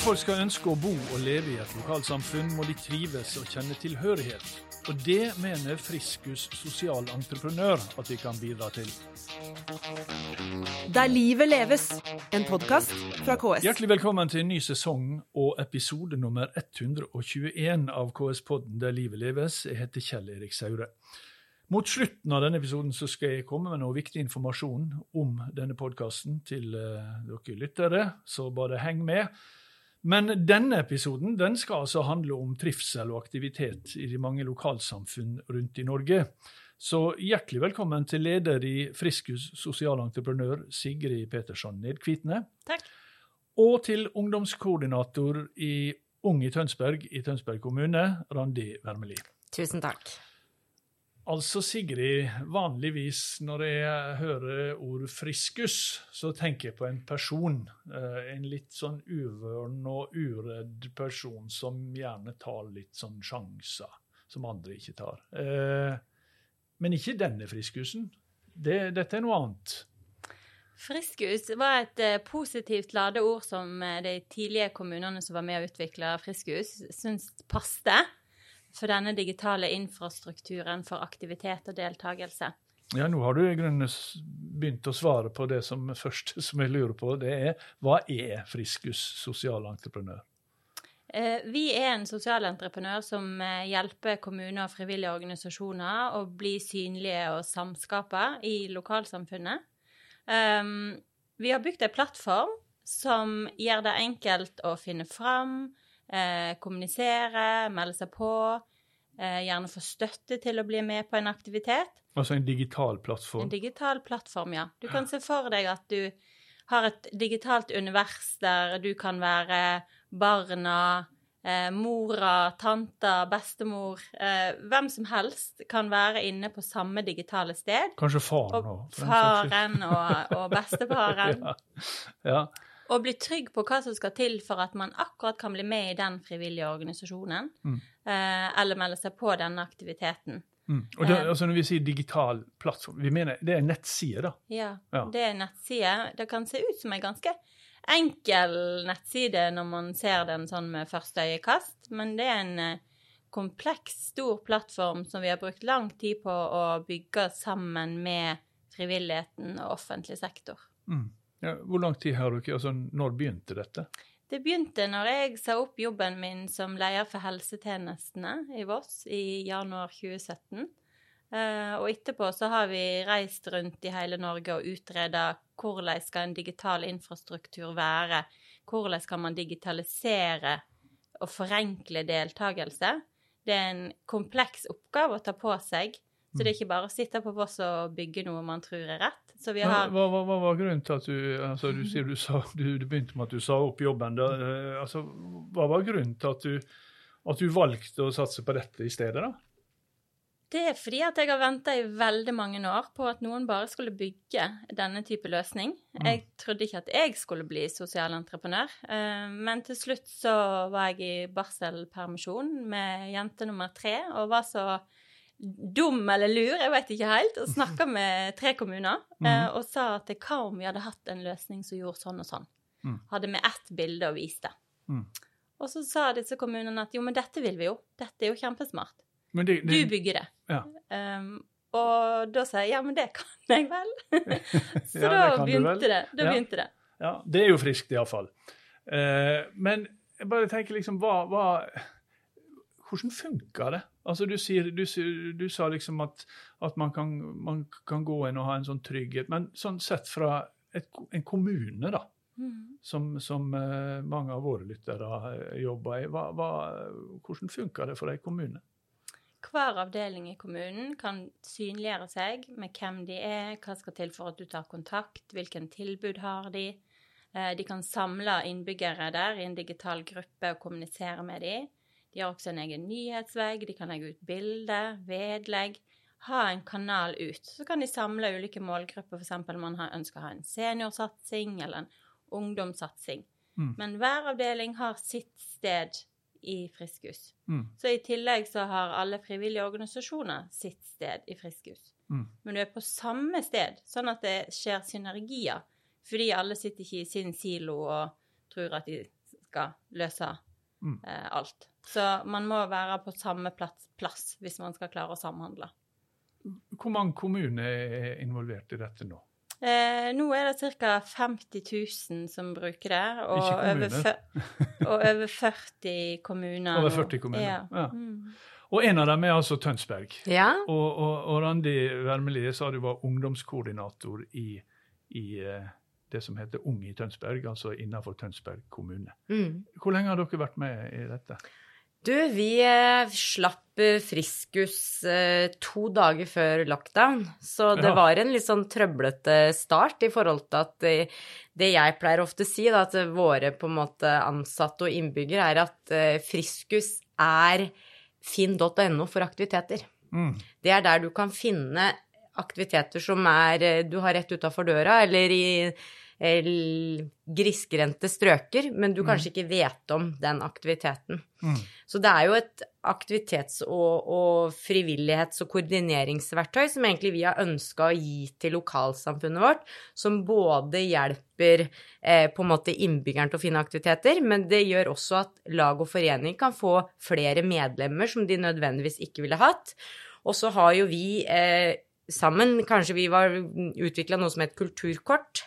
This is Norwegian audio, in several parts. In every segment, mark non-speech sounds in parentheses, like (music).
at folk skal ønske å bo og leve i et lokalsamfunn, må de trives og kjenne tilhørighet. Og det mener Friskus sosialentreprenør at de kan bidra til. Der livet leves, en podkast fra KS. Hjertelig velkommen til en ny sesong og episode nummer 121 av KS-podden Der livet leves. Jeg heter Kjell Erik Saure. Mot slutten av denne episoden så skal jeg komme med noe viktig informasjon om denne podkasten til uh, dere lyttere, så bare heng med. Men denne episoden den skal altså handle om trivsel og aktivitet i de mange lokalsamfunn rundt i Norge. Så hjertelig velkommen til leder i Friskus sosialentreprenør Sigrid Petersson Nedkvitne. Takk. Og til ungdomskoordinator i Ung i Tønsberg i Tønsberg kommune, Randi Wermelid. Tusen takk. Altså, Sigrid, vanligvis når jeg hører ord 'friskus', så tenker jeg på en person. Eh, en litt sånn uvøren og uredd person som gjerne tar litt sånn sjanser som andre ikke tar. Eh, men ikke denne friskusen. Det, dette er noe annet. Friskus var et eh, positivt ladeord som de tidlige kommunene som var med å utvikle Friskus, syntes passte for denne digitale infrastrukturen for aktivitet og deltakelse. Ja, nå har du i grunnen begynt å svare på det som (laughs) første som jeg lurer på. Det er hva er Friskus sosialentreprenør? entreprenør? vi er en sosialentreprenør som eh, hjelper kommuner og frivillige organisasjoner å bli synlige og samskape i lokalsamfunnet. Ehm, vi har bygd en plattform som gjør det enkelt å finne fram, eh, kommunisere, melde seg på, eh, gjerne få støtte til å bli med på en aktivitet. Altså en digital plattform? En digital plattform, ja. Du kan se for deg at du har et digitalt univers der du kan være barna, eh, mora, tanta, bestemor eh, Hvem som helst kan være inne på samme digitale sted. Kanskje faren òg. Faren og, og (laughs) bestefaren. ja. ja. Og bli trygg på hva som skal til for at man akkurat kan bli med i den frivillige organisasjonen. Mm. Eh, eller melde seg på denne aktiviteten. Mm. Og det, eh. altså Når vi sier digital plattform, vi mener det er nettside, da? Ja, ja, det er nettside. Det kan se ut som en ganske enkel nettside når man ser den sånn med første øyekast, men det er en eh, kompleks, stor plattform som vi har brukt lang tid på å bygge sammen med frivilligheten og offentlig sektor. Mm. Ja, hvor lang tid har dere, altså Når begynte dette? Det begynte når jeg sa opp jobben min som leder for helsetjenestene i Voss i januar 2017. Eh, og etterpå så har vi reist rundt i hele Norge og utreda hvordan skal en digital infrastruktur være. Hvordan kan man digitalisere og forenkle deltakelse? Det er en kompleks oppgave å ta på seg. Så det er ikke bare å sitte på Voss og bygge noe man tror er rett. Har... Hva, hva, hva, var grunnen til at du altså Du sier du, sa, du, du begynte med at du sa opp jobben. Da, eh, altså, hva var grunnen til at du, at du valgte å satse på dette i stedet, da? Det er fordi at jeg har venta i veldig mange år på at noen bare skulle bygge denne type løsning. Mm. Jeg trodde ikke at jeg skulle bli sosialentreprenør, eh, men til slutt så var jeg i barselpermisjon med jente nummer tre og var så dum eller lur, jeg vet ikke helt, og snakka (laughs) med tre kommuner mm. eh, og sa at hva om vi hadde hatt en løsning som gjorde sånn og sånn? Mm. Hadde med ett bilde å vise det? Mm. Og så sa disse kommunene at jo, men dette vil vi jo. Dette er jo kjempesmart. Det, det, du bygger det. Ja. Um, og da sa jeg ja, men det kan jeg vel. (laughs) (laughs) så ja, da begynte det. Da ja. begynte det. Ja, det er jo friskt iallfall. Uh, eh, men jeg bare tenker liksom hva, hva Hvordan funker det? Altså du, sier, du, du sa liksom at, at man, kan, man, kan, gå inn og ha en sånn trygghet, men sånn sett fra et, en kommune, da, mm. som, som uh, mange av våre lyttere uh, jobber i, hva, hva, hvordan funker det for en kommune? Hver avdeling i kommunen kan synliggjøre seg med hvem de er, hva skal til for at du tar kontakt, hvilken tilbud har de. Uh, de kan samle innbyggere der i en digital gruppe og kommunisere med dem. De har også en egen nyhetsvegg, de kan legge ut bilder, vedlegg. Ha en kanal ut. Så kan de samle ulike målgrupper, f.eks. man ønsker å ha en seniorsatsing eller en ungdomssatsing. Mm. Men hver avdeling har sitt sted i Friskus. Mm. Så i tillegg så har alle frivillige organisasjoner sitt sted i Friskus. Mm. Men du er på samme sted, sånn at det skjer synergier. Fordi alle sitter ikke i sin silo og tror at de skal løse Mm. eh, alt. Så man må være på samme plass, plass hvis man skal klare å samhandle. Hvor mange kommuner er involvert i dette nå? Eh, nå er det ca. 50 000 som bruker det, og, over, og over 40 kommuner. Over 40 kommuner, Ja. ja. Mm. Og en av dem er altså Tønsberg. Ja. Og, og, og Randi Wermelie sa du var ungdomskoordinator i, i eh, det som heter Ung i Tønsberg, altså innenfor Tønsberg kommune. Mm. Hvor lenge har dere vært med i dette? Du, vi eh, slapp eh, friskus eh, to dager før lockdown, så det Ja. var en litt sånn trøblete start i forhold til at det jeg pleier ofte å si, da, at våre på en måte ansatte og innbyggere, er at friskus er finn.no for aktiviteter. Mm. Det er der du kan finne aktiviteter som er du har rett utafor døra, eller i grisgrendte strøker, men du kanskje ikke vet om den aktiviteten. Mm. Så det er jo et aktivitets- og, og frivillighets- og koordineringsverktøy som egentlig vi har ønska å gi til lokalsamfunnet vårt, som både hjelper eh, på en måte innbyggeren til å finne aktiviteter, men det gjør også at lag og forening kan få flere medlemmer som de nødvendigvis ikke ville hatt. Og så har jo vi eh, sammen, kanskje vi var utvikla noe som het kulturkort,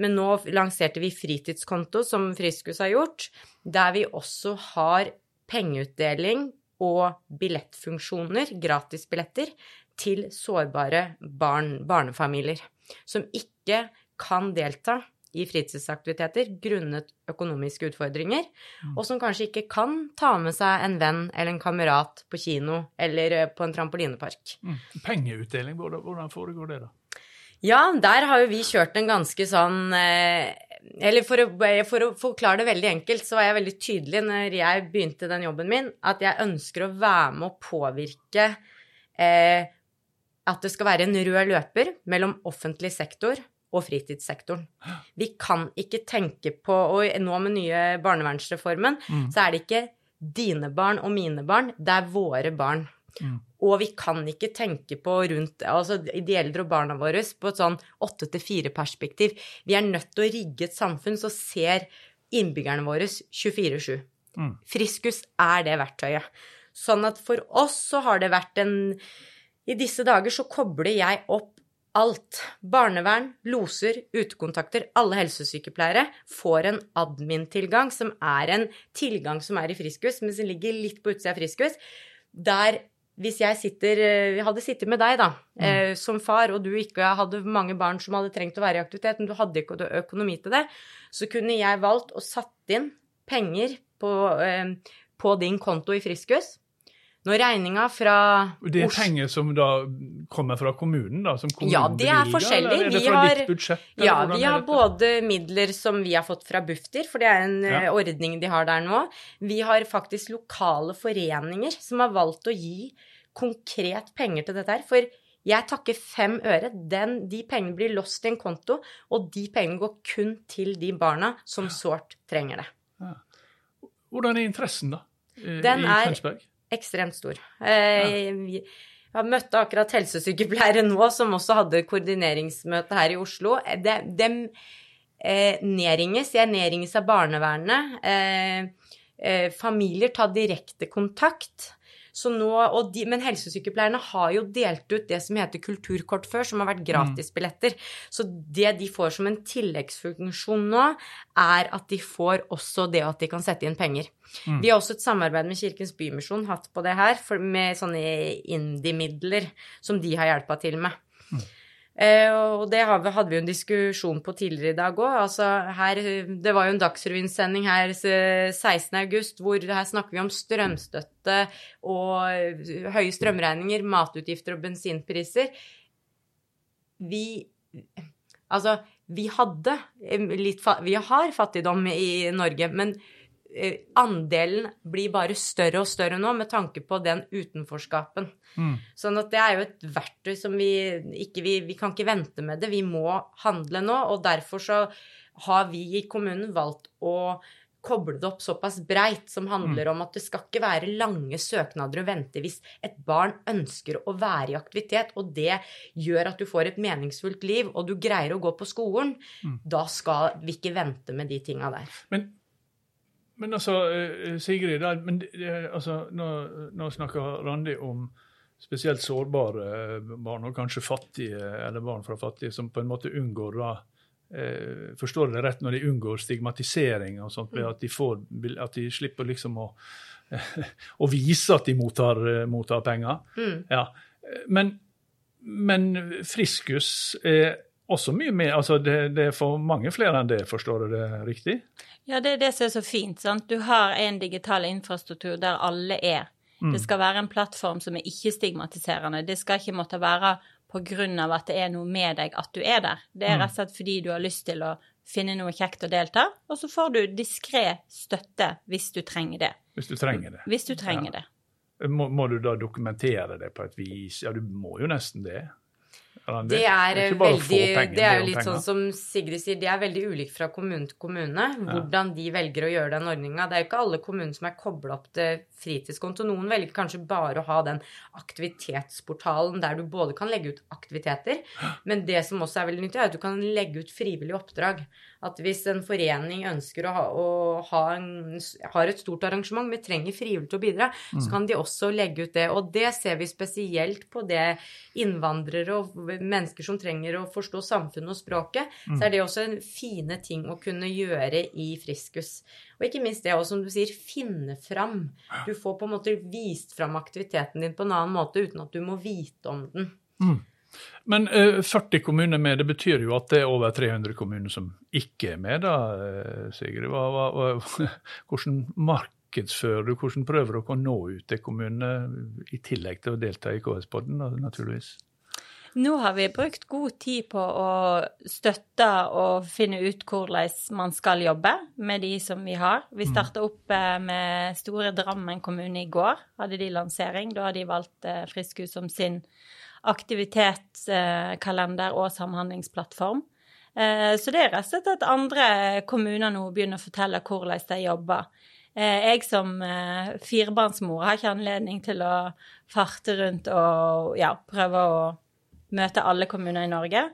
men nå lanserte vi fritidskonto, som Friskus har gjort, der vi også har pengeutdeling og billettfunksjoner, gratisbilletter, til sårbare barn, barnefamilier som ikke kan delta i fritidsaktiviteter grunnet økonomiske utfordringer, og som kanskje ikke kan ta med seg en venn eller en kamerat på kino eller eh, på en trampolinepark. Mm. Pengeutdeling, hvordan foregår det, da? Ja, der har jo vi kjørt en ganske sånn eh, Eller for å, for å forklare det veldig enkelt, så var jeg veldig tydelig når jeg begynte den jobben min, at jeg ønsker å være med å påvirke eh, at det skal være en rød løper mellom offentlig sektor og fritidssektoren. Vi kan ikke tenke på Og nå med nye barnevernsreformen, Mm. så er det ikke dine barn og mine barn, det er våre barn. Mm. Og vi kan ikke tenke på rundt altså de eldre og barna våre på et sånn åtte til fire-perspektiv. Vi er nødt til å rigge et samfunn som ser innbyggerne våre 24-7. Mm. Friskus er det verktøyet. Sånn at for oss så har det vært en I disse dager så kobler jeg opp alt. Barnevern, loser, utekontakter, alle helsesykepleiere får en admin-tilgang, som er en tilgang som er i Friskus, men som ligger litt på utsida av Friskus, der hvis jeg sitter, eh, hadde sittet med deg, da, eh, som far, og du ikke hadde mange barn som hadde trengt å være i aktivitet, men du hadde ikke økonomi til det, så kunne jeg valgt å satt inn penger på, eh, på din konto i Friskus. Når regninga fra Det er penger som da kommer fra kommunen, da? Som kommunen Ja, det er bevilger, forskjellig. Eller er det Vi fra har- ditt budsjett? Ja, vi har både midler som vi har fått fra Bufdir, for det er en Ja. ordning de har der nå. Vi har faktisk lokale foreninger som har valgt å gi konkret penger til dette her. For jeg takker fem øre. Den, de pengene blir låst i en konto, og de pengene går kun til de barna som sårt trenger det. Hvordan er interessen, da? I, Den I er- Ekstremt stor. Eh, Jeg møtte akkurat helsesykepleiere nå som også hadde koordineringsmøte her i Oslo. De, De, eh, nedringes. Jeg nedringes av barnevernet. Eh, eh, familier tar direkte kontakt. Så nå, de, men helsesykepleierne har jo delt ut det som heter kulturkort før, som har vært gratisbilletter. Så det de får som en tilleggsfunksjon nå, er at de får også det at de kan sette inn penger. Vi har også et samarbeid med Kirkens Bymisjon hatt på det her, for, med sånne indie-midler som de har hjelpa til med. Eh, og det hadde vi jo en diskusjon på tidligere i dag òg. Altså det var jo en Dagsrevyen-sending her eh, 16. august hvor her snakker vi om strømstøtte og eh, høye strømregninger, matutgifter og bensinpriser. Vi Altså, vi hadde eh, litt Vi har fattigdom i Norge, men eh, andelen blir bare større og større nå med tanke på den utenforskapen. Mm. Sånn at det er jo et verktøy som vi ikke vi, vi kan ikke vente med det, vi må handle nå. Og derfor så har vi i kommunen valgt å koble det opp såpass breit, som handler om at det skal ikke være lange søknader og vente hvis et barn ønsker å være i aktivitet, og det gjør at du får et meningsfullt liv, og du greier å gå på skolen. Da skal vi ikke vente med de tinga der. Men, Men altså, eh, Sigrid, da, men, eh, altså, nå, nå snakker Randi om spesielt sårbare eh, barn, og kanskje fattige, eller barn fra fattige, som på en måte unngår da, eh, Forstår det rett når de unngår stigmatisering og sånt, ved at de, får, at de slipper liksom å, (laughs) å vise at de mottar, mottar penger? Mm. Ja. Men, men Friskus er også mye mer altså det, det, er for mange flere enn det, forstår du det riktig? Ja, det er det som er så fint. sant? Du har en digital infrastruktur der alle er. Mm. Det skal være en plattform som er ikke-stigmatiserende. Det skal ikke måtte være av at det er noe med deg at du er der. Det er Mm. rett og slett fordi du har lyst til å finne noe kjekt å delta, og så får du diskré støtte hvis du trenger det. Hvis du trenger det. Hvis du trenger Ja. det. Må, må du da dokumentere det på et vis? Ja, du må jo nesten det. Eller Det er, ikke bare veldig, penger, det er jo litt penger. sånn som Sigrid sier, det er veldig ulikt fra kommune til kommune hvordan de velger å gjøre den ordninga. Det er jo ikke alle kommuner som er kobla opp til fritidskonto. Noen velger kanskje bare å ha den aktivitetsportalen der du både kan legge ut aktiviteter, men det som også er veldig nyttig, er at du kan legge ut frivillige oppdrag. At hvis en forening ønsker å ha, å ha en, har et stort arrangement, men trenger frivillige til å bidra, så kan de også legge ut det. Og det ser vi spesielt på det innvandrere og mennesker som trenger å forstå samfunnet og språket, så er det også en fine ting å kunne gjøre i Friskus. Og ikke minst det også, som du sier, finne fram. Du får på en måte vist fram aktiviteten din på en annen måte uten at du må vite om den. Men eh, 40 kommuner med, det betyr jo at det er over 300 kommuner som ikke er med, da, eh, Sigrid. Hva, hva, (laughs) hvordan markedsfører du, hvordan prøver dere å nå ut til kommunene, i tillegg til å delta i KS-podden, naturligvis? Nå har vi brukt god tid på å støtte og finne ut hvordan man skal jobbe med de som vi har. Vi starta opp eh, med Store Drammen kommune i går, hadde de lansering. Da har de valgt Friskhus som sin aktivitetskalender og samhandlingsplattform. Eh, Så det er rett og slett at andre kommuner nå begynner å fortelle hvordan de jobber. Eh, Jeg som eh, firebarnsmor har ikke anledning til å farte rundt og ja, prøve å møte alle kommuner i Norge.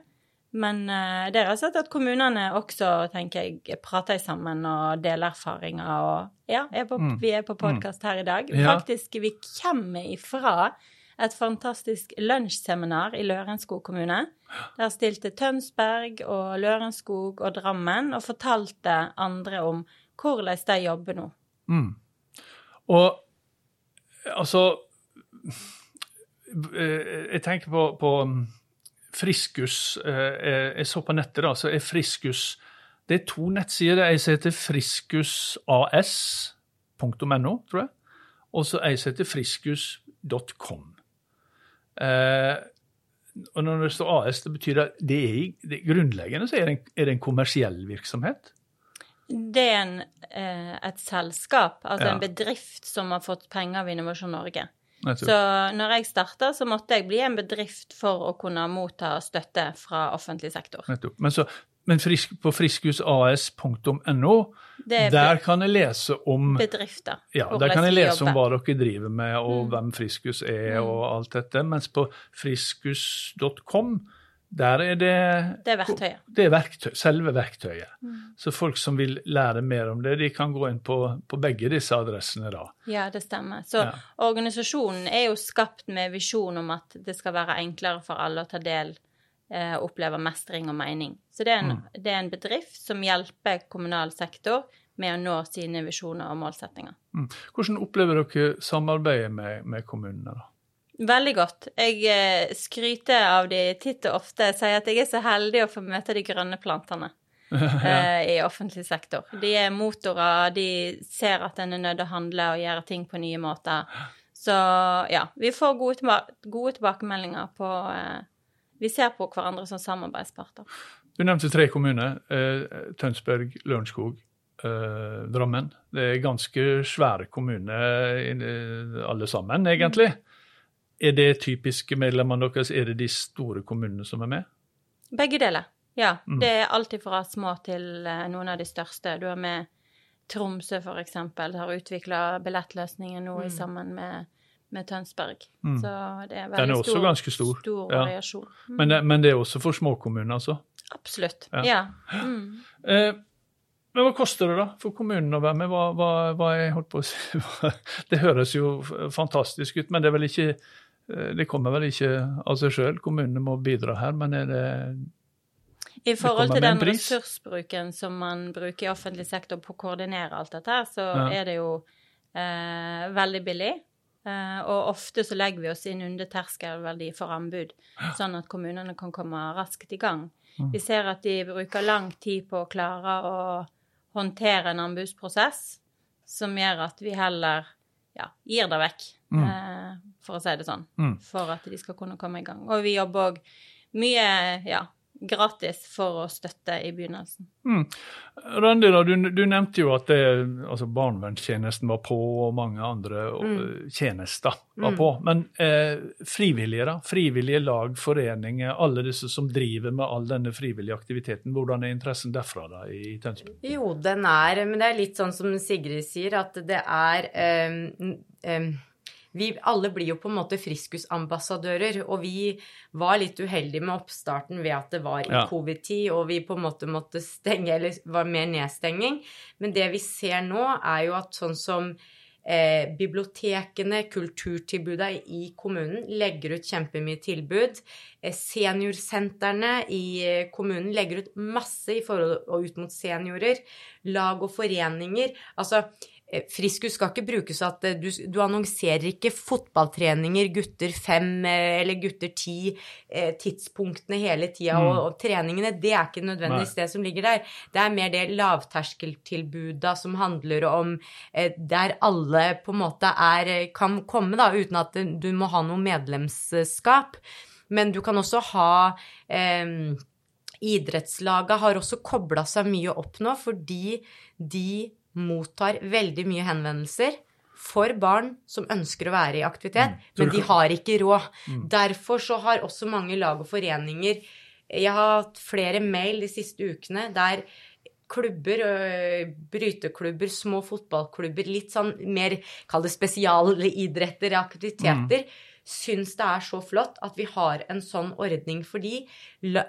Men det er rett og slett at kommunene også, tenker jeg, prater sammen og deler erfaringer. Og ja, er på, Mm. vi er på podkast her i dag. Faktisk, vi kommer ifra et fantastisk lunsjseminar i Lørenskog kommune. Der stilte Tønsberg og Lørenskog og Drammen og fortalte andre om hvordan de jobber nå. Mm. Og altså eh, Jeg tenker på, på um, Friskus. eh, Jeg så på nettet, da, så er Friskus Det er to nettsider. Ei som heter friskusas.no, tror jeg. Og så ei som heter friskus.com. Eh, og når det står AS, det betyr at det er, det, grunnleggende så er det, en, er det en kommersiell virksomhet. Det er en, eh, et selskap, altså Ja. en bedrift som har fått penger av Innovasjon Norge. Så når jeg starta, så måtte jeg bli en bedrift for å kunne motta støtte fra offentlig sektor. Nettopp. Men, så, men frisk, på friskusas.no, er der kan jeg lese om bedrifter. ja, der kan jeg lese om hva dere driver med, og Mm. hvem Friskus er, og alt dette. Mens på friskus.com, der er det Det er verktøyet. Det er verktøy, selve verktøyet. Mm. Så folk som vil lære mer om det, de kan gå inn på, på begge disse adressene da. Ja, det stemmer. Så Ja. organisasjonen er jo skapt med visjon om at det skal være enklere for alle å ta del eh, opplever mestring og mening. Så det er, en, Mm. det er en bedrift som hjelper kommunal sektor med å nå sine visjoner og målsettinger. Mm. Hvordan opplever dere samarbeidet med, med kommunene? da? Veldig godt. Jeg eh, skryter av de titt og ofte. Sier at jeg er så heldig å få møte de grønne plantene (laughs) eh, i offentlig sektor. De er motorer, de ser at en er nødt til å handle og gjøre ting på nye måter. Så ja, vi får gode, gode tilbakemeldinger på eh, Vi ser på hverandre som samarbeidsparter. Du nevnte tre kommuner. Eh, Tønsberg, Lørenskog, eh, Drammen. Det er ganske svære kommuner eh, alle sammen, egentlig. Er det typiske medlemmene deres? Er det de store kommunene som er med? Begge deler. Ja. Mm. Det er alltid fra små til noen av de største. Du har med Tromsø, for eksempel, har utvikla billettløsninger nå mm. sammen med, med Tønsberg. Mm. Så det er Den er også stor, ganske stor. stor Ja. variasjon. Mm. Men, det- men det er også for småkommuner, altså. Absolutt. Ja. Ja. Mm. (gasps) Eh, Men hva koster det da for kommunen å være med? Hva, hva, hva jeg holdt på å si? (laughs) Det høres jo fantastisk ut, men det er vel ikke eh, det kommer vel ikke av seg sjøl. Kommunene må bidra her, men er det I forhold til den ressursbruken som man bruker i offentlig sektor på å koordinere alt dette, så Ja. er det jo eh, veldig billig. Eh, og ofte så legger vi oss inn under terskelverdi for anbud, sånn at kommunene kan komme raskt i gang. Mm. Vi ser at de bruker lang tid på å klare å håndtere en anbudsprosess, som gjør at vi heller ja, gir det vekk, Mm. eh, for å si det sånn, Mm. for at de skal kunne komme i gang. Og vi jobber òg mye ja, gratis for å støtte i begynnelsen. Mm. Randi, da, du, du nevnte jo at det, altså barnevernstjenesten var på, og mange andre mm. tjenester var Mm. på. Men eh, frivillige, da? Frivillige lag, foreninger, alle disse som driver med all denne frivillige aktiviteten. Hvordan er interessen derfra da i Tønsberg? Jo, den er Men det er litt sånn som Sigrid sier, at det er em, em, vi alle blir jo på en måte friskusambassadører, og vi var litt uheldige med oppstarten ved at det var i Ja. covid-tid, og vi på en måte måtte stenge, eller var mer nedstenging. Men det vi ser nå, er jo at sånn som eh, bibliotekene, kulturtilbudet i kommunen legger ut kjempemye tilbud. Eh, Seniorsentrene i eh, kommunen legger ut masse i forhold og ut mot seniorer. Lag og foreninger. Altså, Friskus skal ikke brukes at eh, du, du annonserer ikke fotballtreninger gutter fem eh, eller gutter ti, eh, tidspunktene hele tida, og, og treningene, det er ikke nødvendigvis det som ligger der. Det er mer det lavterskeltilbudet som handler om eh, der alle på en måte er, eh, kan komme, da, uten at eh, du må ha noe medlemskap. Men du kan også ha eh, Idrettslaget har også kobla seg mye opp nå, fordi de mottar veldig mye henvendelser for barn som ønsker å være i aktivitet, Mm. Men de har ikke råd. Mm. Derfor så har også mange lag og foreninger Jeg har hatt flere mail de siste ukene der klubber, øh, bryteklubber, små fotballklubber, litt sånn mer, kall det spesialidretter, aktiviteter, syns det er så flott at vi har en sånn ordning, fordi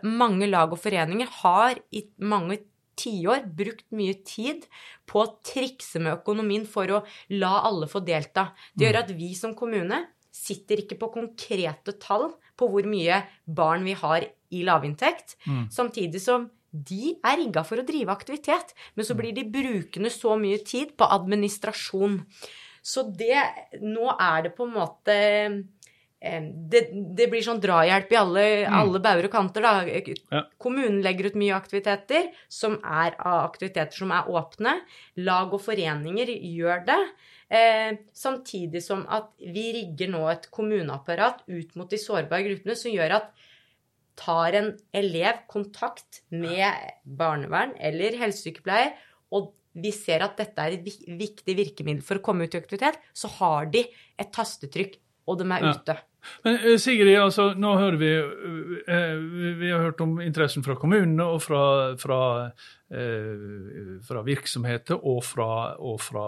mange lag og foreninger har i mange tiår brukt mye tid på å trikse med økonomien for å la alle få delta. Det gjør at vi som kommune sitter ikke på konkrete tall på hvor mye barn vi har i lavinntekt, Mm. samtidig som de er rigga for å drive aktivitet, men så blir de brukende så mye tid på administrasjon. Så det Nå er det på en måte det, det blir sånn drahjelp i alle, alle bauger og kanter, da. Ja. Kommunen legger ut mye aktiviteter som er av aktiviteter som er åpne. Lag og foreninger gjør det. Eh, samtidig som at vi rigger nå et kommuneapparat ut mot de sårbare gruppene som gjør at tar en elev kontakt med barnevern eller helsesykepleier, og vi ser at dette er et viktig virkemiddel for å komme ut i aktivitet, så har de et tastetrykk, og de er Ja. ute. Men eh, Sigrid, altså, nå hører vi eh, vi- har hørt om interessen fra kommunene og fra, fra, eh, fra virksomheter og fra, og fra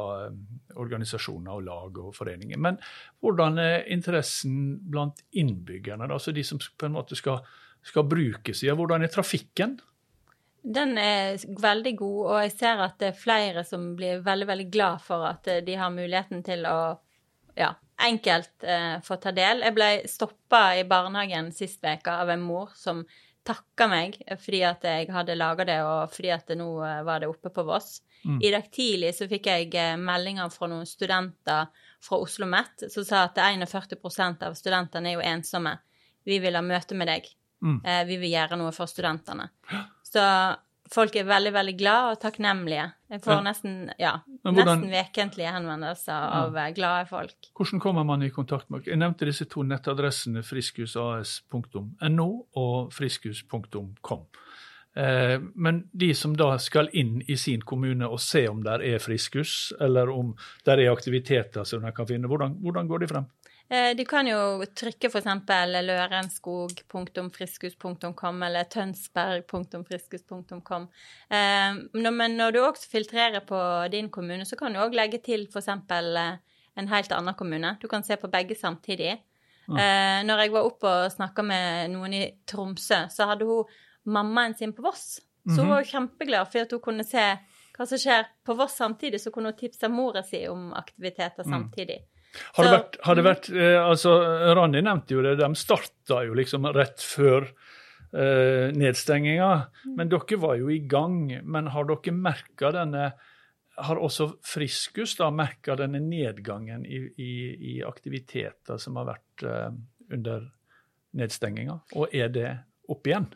organisasjoner og lag og foreninger. Men hvordan er interessen blant innbyggerne, altså de som på en måte skal, skal bruke sida? Hvordan er trafikken? Den er veldig god, og jeg ser at det er flere som blir veldig, veldig glad for at de har muligheten til å ja, enkelt eh, få ta del. Jeg ble stoppa i barnehagen sist uke av en mor som takka meg fordi at jeg hadde laga det, og fordi at det nå eh, var det oppe på Voss. Mm. I dag tidlig så fikk jeg eh, meldinger fra noen studenter fra Oslo OsloMet som sa at 41% av studentene er jo ensomme. Vi vil ha møte med deg. Mm. Eh, vi vil gjøre noe for studentene. (gasps) Så folk er veldig, veldig glad og takknemlige. Jeg får Ja. nesten ja, hvordan- nesten vekentlige henvendelser av eh, glade folk. Hvordan kommer man i kontakt med Jeg nevnte disse to nettadressene friskhusas.no og friskhus.com. Eh, men de som da skal inn i sin kommune og se om der er friskhus, eller om der er aktiviteter som de kan finne, hvordan, hvordan går de frem? Eh, De kan jo trykke f.eks. lørenskog.friskus.com eller tønsberg.friskus.com. Eh, Men når du også filtrerer på din kommune, så kan du òg legge til f.eks. en helt annen kommune. Du kan se på begge samtidig. Ja. Når jeg var oppe og snakka med noen i Tromsø, så hadde hun mammaen sin på Voss. Så hun var kjempeglad for at hun kunne se hva som skjer på Voss samtidig, så kunne hun tipse mora si om aktiviteter Mm. Har det vært, har det vært eh, altså, Randi nevnte jo det, de starta jo liksom rett før eh, nedstenginga. Men dere var jo i gang. Men har dere merka denne Har også Friskus da merka denne nedgangen i, i, i aktiviteter som har vært eh, under nedstenginga? Og er det opp igjen?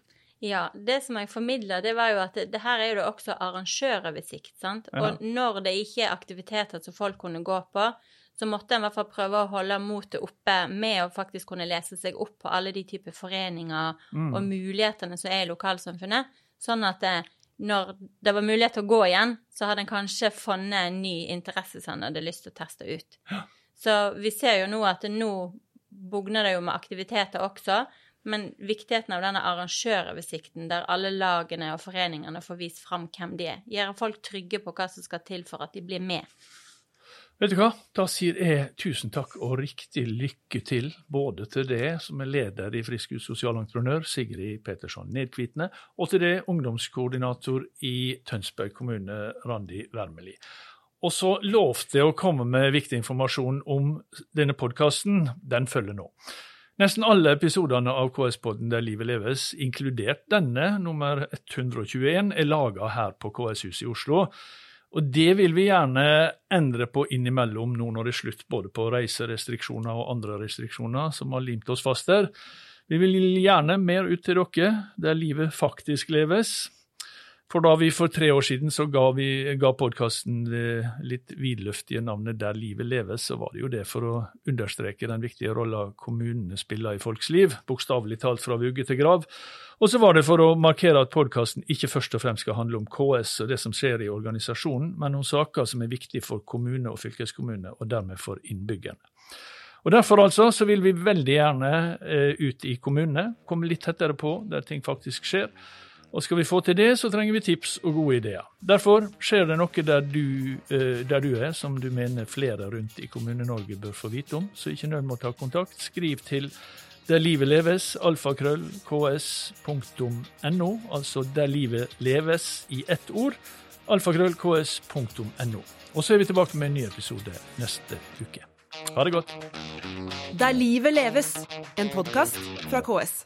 Ja, det som jeg formidla, det var jo at det, det her er jo det også arrangøroversikt, sant. Ja. Og når det ikke er aktiviteter som folk kunne gå på, så måtte en i hvert fall prøve å holde motet oppe med å faktisk kunne lese seg opp på alle de typer foreninger Mm. og mulighetene som er i lokalsamfunnet. Sånn at det, når det var mulighet til å gå igjen, så hadde en kanskje funnet en ny interesse som en hadde lyst til å teste ut. Så vi ser jo nå at nå bugner det jo med aktiviteter også, men viktigheten av denne arrangøroversikten, der alle lagene og foreningene får vist fram hvem de er, gjør folk trygge på hva som skal til for at de blir med. Vet du hva, da sier jeg tusen takk og riktig lykke til både til det som er leder i Friskus sosialentreprenør, Sigrid Petersson Nedkvitne, og til det ungdomskoordinator i Tønsberg kommune, Randi Wermeli. Og så lovte jeg å komme med viktig informasjon om denne podkasten. Den følger nå. Nesten alle episodene av KS-podden Der livet leves, inkludert denne, nummer 121, er laga her på KS-huset i Oslo. Og det vil vi gjerne endre på innimellom nå når det er slutt både på reiserestriksjoner og andre restriksjoner som har limt oss fast der. Vi vil gjerne mer ut til dere, der livet faktisk leves. For da vi for tre år siden så ga, vi, ga podkasten det litt vidløftige navnet Der livet leves, så var det jo det for å understreke den viktige rolla kommunene spiller i folks liv, bokstavelig talt fra vugge til grav. Og så var det for å markere at podkasten ikke først og fremst skal handle om KS og det som skjer i organisasjonen, men om saker som er viktige for kommune og fylkeskommune, og dermed for innbyggerne. Og Derfor altså så vil vi veldig gjerne eh, ut i kommunene, komme litt tettere på der ting faktisk skjer. Og skal vi få til det, så trenger vi tips og gode ideer. Derfor skjer det noe der du, eh, der du er, som du mener flere rundt i Kommune-Norge bør få vite om, så ikke nød med å ta kontakt. Skriv til der livet leves, alfakrøll, ks.no, altså der livet leves i ett ord, alfakrøll, ks.no. Og så er vi tilbake med en ny episode neste uke. Ha det godt. Der livet leves, en podkast fra KS.